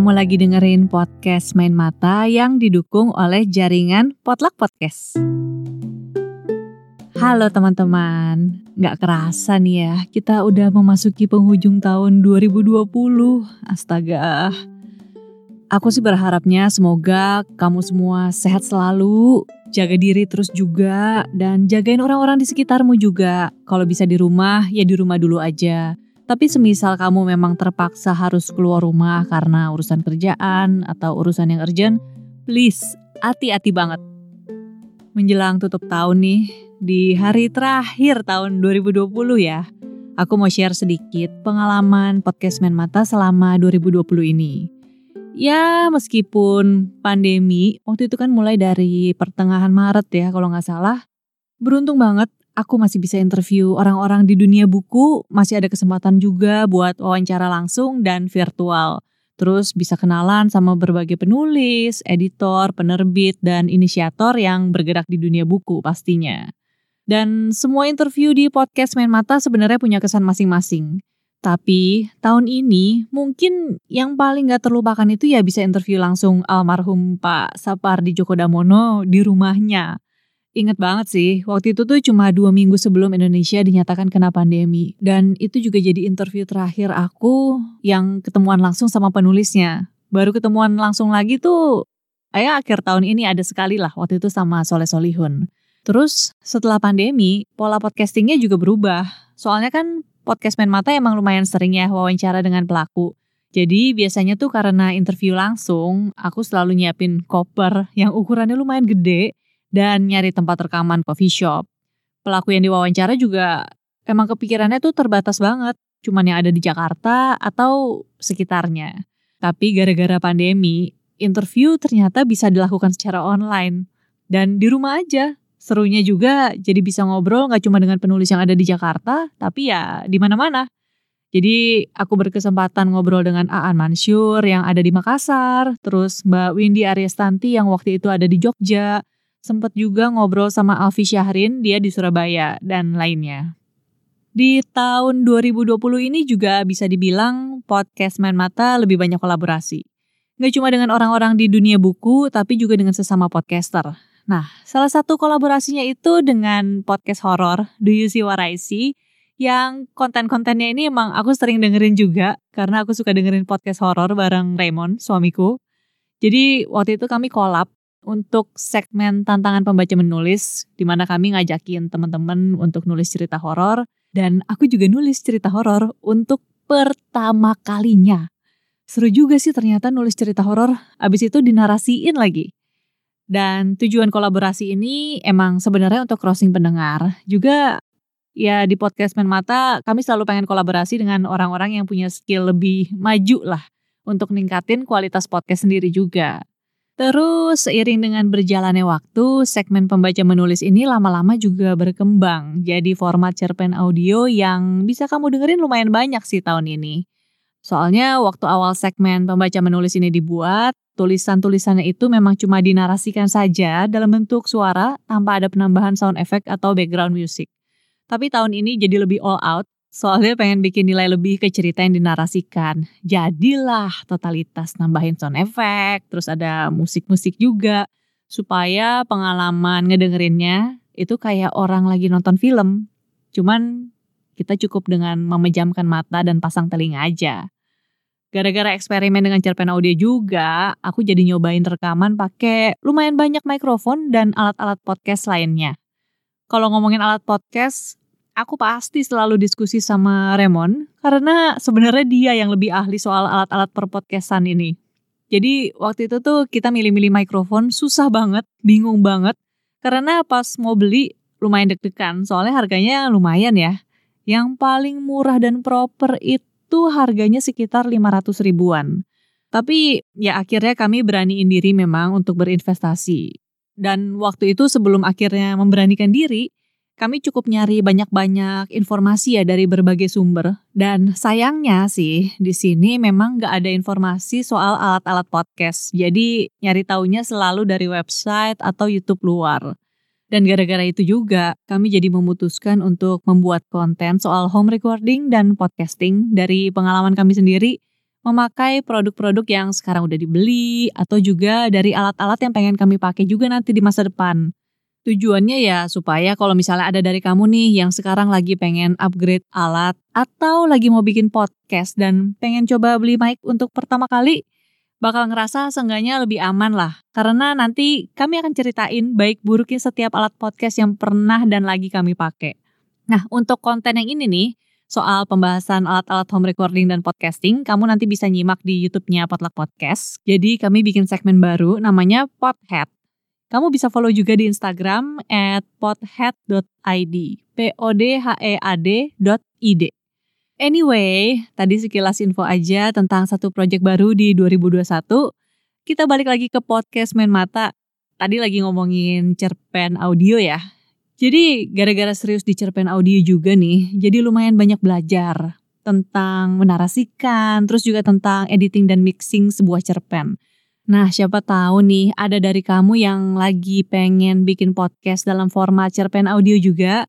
Kamu lagi dengerin podcast Main Mata yang didukung oleh jaringan Potluck Podcast. Halo teman-teman, gak kerasa nih ya, kita udah memasuki penghujung tahun 2020. Astaga. Aku sih berharapnya semoga kamu semua sehat selalu, jaga diri terus juga, dan jagain orang-orang di sekitarmu juga. Kalau bisa di rumah, ya di rumah dulu aja. Tapi semisal kamu memang terpaksa harus keluar rumah karena urusan kerjaan atau urusan yang urgent, please hati-hati banget. Menjelang tutup tahun nih, di hari terakhir tahun 2020 ya, aku mau share sedikit pengalaman podcast Main Mata selama 2020 ini. Ya meskipun pandemi, waktu itu kan mulai dari pertengahan Maret ya kalau nggak salah, beruntung banget aku masih bisa interview orang-orang di dunia buku, masih ada kesempatan juga buat wawancara langsung dan virtual. Terus bisa kenalan sama berbagai penulis, editor, penerbit, dan inisiator yang bergerak di dunia buku pastinya. Dan semua interview di podcast Main Mata sebenarnya punya kesan masing-masing. Tapi tahun ini mungkin yang paling gak terlupakan itu ya bisa interview langsung almarhum Pak Sapardi Djoko Damono di rumahnya. Ingat banget sih, waktu itu tuh cuma dua minggu sebelum Indonesia dinyatakan kena pandemi. Dan itu juga jadi interview terakhir aku yang ketemuan langsung sama penulisnya. Baru ketemuan langsung lagi tuh, ayah akhir tahun ini ada sekali lah waktu itu sama Soleh Solihun. Terus setelah pandemi, pola podcastingnya juga berubah. Soalnya kan podcast Main Mata emang lumayan sering ya wawancara dengan pelaku. Jadi biasanya tuh karena interview langsung, aku selalu nyiapin koper yang ukurannya lumayan gede dan nyari tempat rekaman coffee shop. Pelaku yang diwawancara juga emang kepikirannya tuh terbatas banget, cuman yang ada di Jakarta atau sekitarnya. Tapi gara-gara pandemi, interview ternyata bisa dilakukan secara online dan di rumah aja. Serunya juga jadi bisa ngobrol gak cuma dengan penulis yang ada di Jakarta, tapi ya di mana-mana. Jadi aku berkesempatan ngobrol dengan Aan Mansur yang ada di Makassar, terus Mbak Windy Aryastanti yang waktu itu ada di Jogja, Sempat juga ngobrol sama Alfi Syahrin, dia di Surabaya, dan lainnya. Di tahun 2020 ini juga bisa dibilang podcast Main Mata lebih banyak kolaborasi. Gak cuma dengan orang-orang di dunia buku, tapi juga dengan sesama podcaster. Nah, salah satu kolaborasinya itu dengan podcast horor Do You See What I See, yang konten-kontennya ini emang aku sering dengerin juga, karena aku suka dengerin podcast horor bareng Raymond, suamiku. Jadi waktu itu kami collab untuk segmen tantangan pembaca menulis di mana kami ngajakin teman-teman untuk nulis cerita horor dan aku juga nulis cerita horor untuk pertama kalinya. Seru juga sih ternyata nulis cerita horor abis itu dinarasiin lagi. Dan tujuan kolaborasi ini emang sebenarnya untuk crossing pendengar. Juga ya di podcast Men Mata kami selalu pengen kolaborasi dengan orang-orang yang punya skill lebih maju lah untuk ningkatin kualitas podcast sendiri juga. Terus seiring dengan berjalannya waktu, segmen pembaca menulis ini lama-lama juga berkembang jadi format cerpen audio yang bisa kamu dengerin lumayan banyak sih tahun ini. Soalnya waktu awal segmen pembaca menulis ini dibuat, tulisan-tulisannya itu memang cuma dinarasikan saja dalam bentuk suara tanpa ada penambahan sound effect atau background music. Tapi tahun ini jadi lebih all out Soalnya pengen bikin nilai lebih ke cerita yang dinarasikan. Jadilah totalitas nambahin sound effect, terus ada musik-musik juga. Supaya pengalaman ngedengerinnya itu kayak orang lagi nonton film. Cuman kita cukup dengan memejamkan mata dan pasang telinga aja. Gara-gara eksperimen dengan cerpen audio juga, aku jadi nyobain rekaman pakai lumayan banyak mikrofon dan alat-alat podcast lainnya. Kalau ngomongin alat podcast, aku pasti selalu diskusi sama Remon karena sebenarnya dia yang lebih ahli soal alat-alat perpodcastan ini. Jadi waktu itu tuh kita milih-milih mikrofon susah banget, bingung banget karena pas mau beli lumayan deg-degan soalnya harganya lumayan ya. Yang paling murah dan proper itu harganya sekitar 500 ribuan. Tapi ya akhirnya kami beraniin diri memang untuk berinvestasi. Dan waktu itu sebelum akhirnya memberanikan diri, kami cukup nyari banyak-banyak informasi ya dari berbagai sumber. Dan sayangnya sih di sini memang nggak ada informasi soal alat-alat podcast. Jadi nyari taunya selalu dari website atau YouTube luar. Dan gara-gara itu juga kami jadi memutuskan untuk membuat konten soal home recording dan podcasting dari pengalaman kami sendiri memakai produk-produk yang sekarang udah dibeli atau juga dari alat-alat yang pengen kami pakai juga nanti di masa depan. Tujuannya ya supaya kalau misalnya ada dari kamu nih yang sekarang lagi pengen upgrade alat atau lagi mau bikin podcast dan pengen coba beli mic untuk pertama kali, bakal ngerasa seenggaknya lebih aman lah. Karena nanti kami akan ceritain baik buruknya setiap alat podcast yang pernah dan lagi kami pakai. Nah, untuk konten yang ini nih, soal pembahasan alat-alat home recording dan podcasting, kamu nanti bisa nyimak di YouTube-nya Potluck Podcast. Jadi kami bikin segmen baru namanya Pothead. Kamu bisa follow juga di Instagram at pothead.id, p o d h e a d.id. Anyway, tadi sekilas info aja tentang satu project baru di 2021. Kita balik lagi ke podcast Main Mata. Tadi lagi ngomongin cerpen audio ya. Jadi gara-gara serius di cerpen audio juga nih, jadi lumayan banyak belajar tentang menarasikan, terus juga tentang editing dan mixing sebuah cerpen. Nah, siapa tahu nih ada dari kamu yang lagi pengen bikin podcast dalam format cerpen audio juga.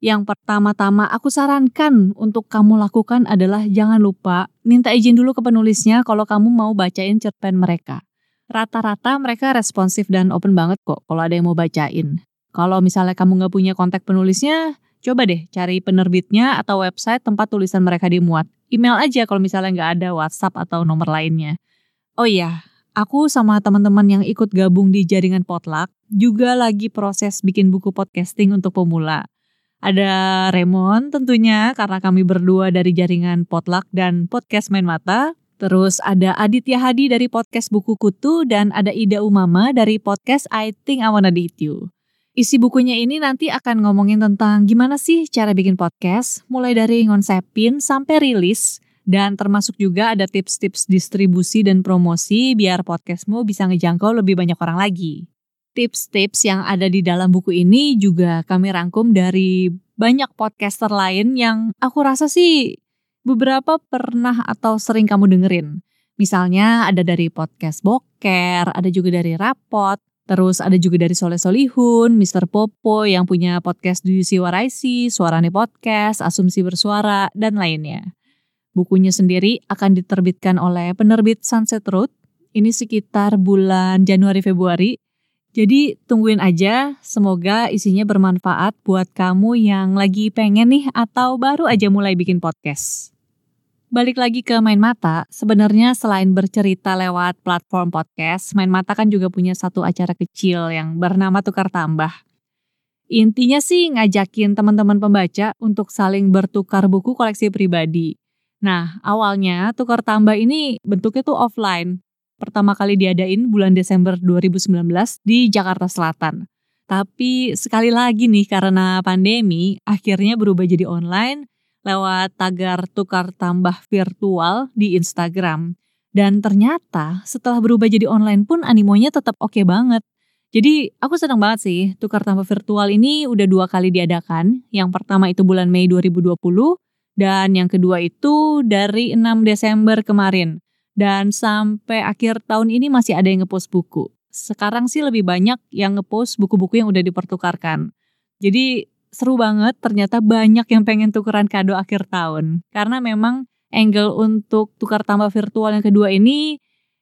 Yang pertama-tama aku sarankan untuk kamu lakukan adalah jangan lupa minta izin dulu ke penulisnya kalau kamu mau bacain cerpen mereka. Rata-rata mereka responsif dan open banget kok kalau ada yang mau bacain. Kalau misalnya kamu nggak punya kontak penulisnya, coba deh cari penerbitnya atau website tempat tulisan mereka dimuat. Email aja kalau misalnya nggak ada WhatsApp atau nomor lainnya. Oh iya, aku sama teman-teman yang ikut gabung di jaringan Potluck juga lagi proses bikin buku podcasting untuk pemula. Ada Raymond tentunya karena kami berdua dari jaringan Potluck dan Podcast Main Mata. Terus ada Aditya Hadi dari podcast Buku Kutu dan ada Ida Umama dari podcast I Think I Wanna Date You. Isi bukunya ini nanti akan ngomongin tentang gimana sih cara bikin podcast, mulai dari ngonsepin sampai rilis, dan termasuk juga ada tips-tips distribusi dan promosi biar podcastmu bisa ngejangkau lebih banyak orang lagi. Tips-tips yang ada di dalam buku ini juga kami rangkum dari banyak podcaster lain yang aku rasa sih beberapa pernah atau sering kamu dengerin. Misalnya ada dari podcast Boker, ada juga dari Rapot, Terus ada juga dari Soleh Solihun, Mr. Popo yang punya podcast Do You See What I See, Suarane Podcast, Asumsi Bersuara, dan lainnya. Bukunya sendiri akan diterbitkan oleh penerbit Sunset Road. Ini sekitar bulan Januari-Februari. Jadi tungguin aja, semoga isinya bermanfaat buat kamu yang lagi pengen nih atau baru aja mulai bikin podcast. Balik lagi ke Main Mata, sebenarnya selain bercerita lewat platform podcast, Main Mata kan juga punya satu acara kecil yang bernama Tukar Tambah. Intinya sih ngajakin teman-teman pembaca untuk saling bertukar buku koleksi pribadi. Nah, awalnya Tukar Tambah ini bentuknya tuh offline. Pertama kali diadain bulan Desember 2019 di Jakarta Selatan. Tapi sekali lagi nih karena pandemi, akhirnya berubah jadi online lewat tagar tukar tambah virtual di Instagram. Dan ternyata setelah berubah jadi online pun animonya tetap oke okay banget. Jadi aku senang banget sih tukar tambah virtual ini udah dua kali diadakan. Yang pertama itu bulan Mei 2020 dan yang kedua itu dari 6 Desember kemarin. Dan sampai akhir tahun ini masih ada yang ngepost buku. Sekarang sih lebih banyak yang ngepost buku-buku yang udah dipertukarkan. Jadi seru banget ternyata banyak yang pengen tukeran kado akhir tahun. Karena memang angle untuk tukar tambah virtual yang kedua ini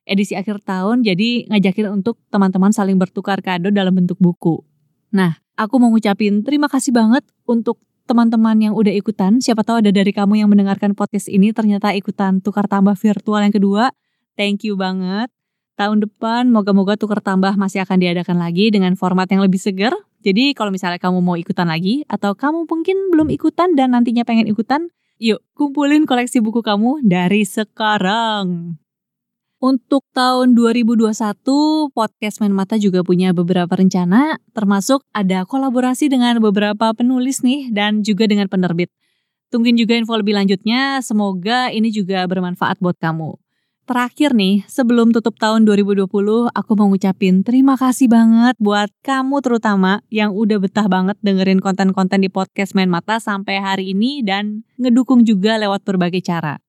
edisi akhir tahun jadi ngajakin untuk teman-teman saling bertukar kado dalam bentuk buku. Nah, aku mau ngucapin terima kasih banget untuk teman-teman yang udah ikutan. Siapa tahu ada dari kamu yang mendengarkan podcast ini ternyata ikutan tukar tambah virtual yang kedua. Thank you banget. Tahun depan moga-moga tukar tambah masih akan diadakan lagi dengan format yang lebih segar jadi kalau misalnya kamu mau ikutan lagi atau kamu mungkin belum ikutan dan nantinya pengen ikutan, yuk kumpulin koleksi buku kamu dari sekarang. Untuk tahun 2021, podcast Main Mata juga punya beberapa rencana, termasuk ada kolaborasi dengan beberapa penulis nih dan juga dengan penerbit. Tungguin juga info lebih lanjutnya, semoga ini juga bermanfaat buat kamu. Terakhir nih, sebelum tutup tahun 2020, aku mau ngucapin terima kasih banget buat kamu terutama yang udah betah banget dengerin konten-konten di podcast Main Mata sampai hari ini dan ngedukung juga lewat berbagai cara.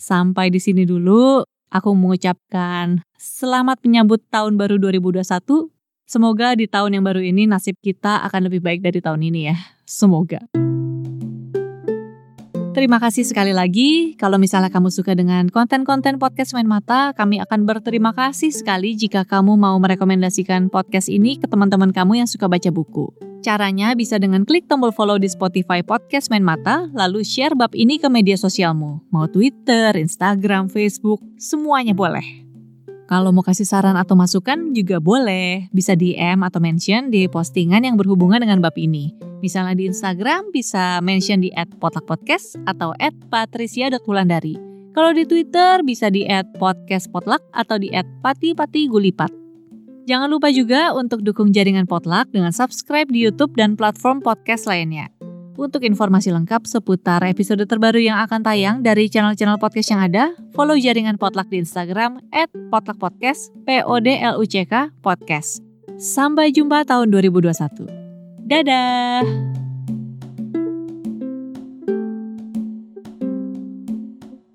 Sampai di sini dulu, aku mengucapkan selamat menyambut tahun baru 2021. Semoga di tahun yang baru ini nasib kita akan lebih baik dari tahun ini ya. Semoga. Terima kasih sekali lagi. Kalau misalnya kamu suka dengan konten-konten podcast Main Mata, kami akan berterima kasih sekali jika kamu mau merekomendasikan podcast ini ke teman-teman kamu yang suka baca buku. Caranya bisa dengan klik tombol follow di Spotify Podcast Main Mata, lalu share bab ini ke media sosialmu. Mau Twitter, Instagram, Facebook, semuanya boleh. Kalau mau kasih saran atau masukan juga boleh. Bisa DM atau mention di postingan yang berhubungan dengan bab ini. Misalnya di Instagram bisa mention di @potlakpodcast atau @patricia.wulandari. Kalau di Twitter bisa di @podcastpotluck atau di @patipatigulipat. Jangan lupa juga untuk dukung jaringan Potluck dengan subscribe di YouTube dan platform podcast lainnya. Untuk informasi lengkap seputar episode terbaru yang akan tayang dari channel-channel podcast yang ada, follow jaringan Potluck di Instagram at potluckpodcast, P-O-D-L-U-C-K, podcast. Sampai jumpa tahun 2021. Dadah!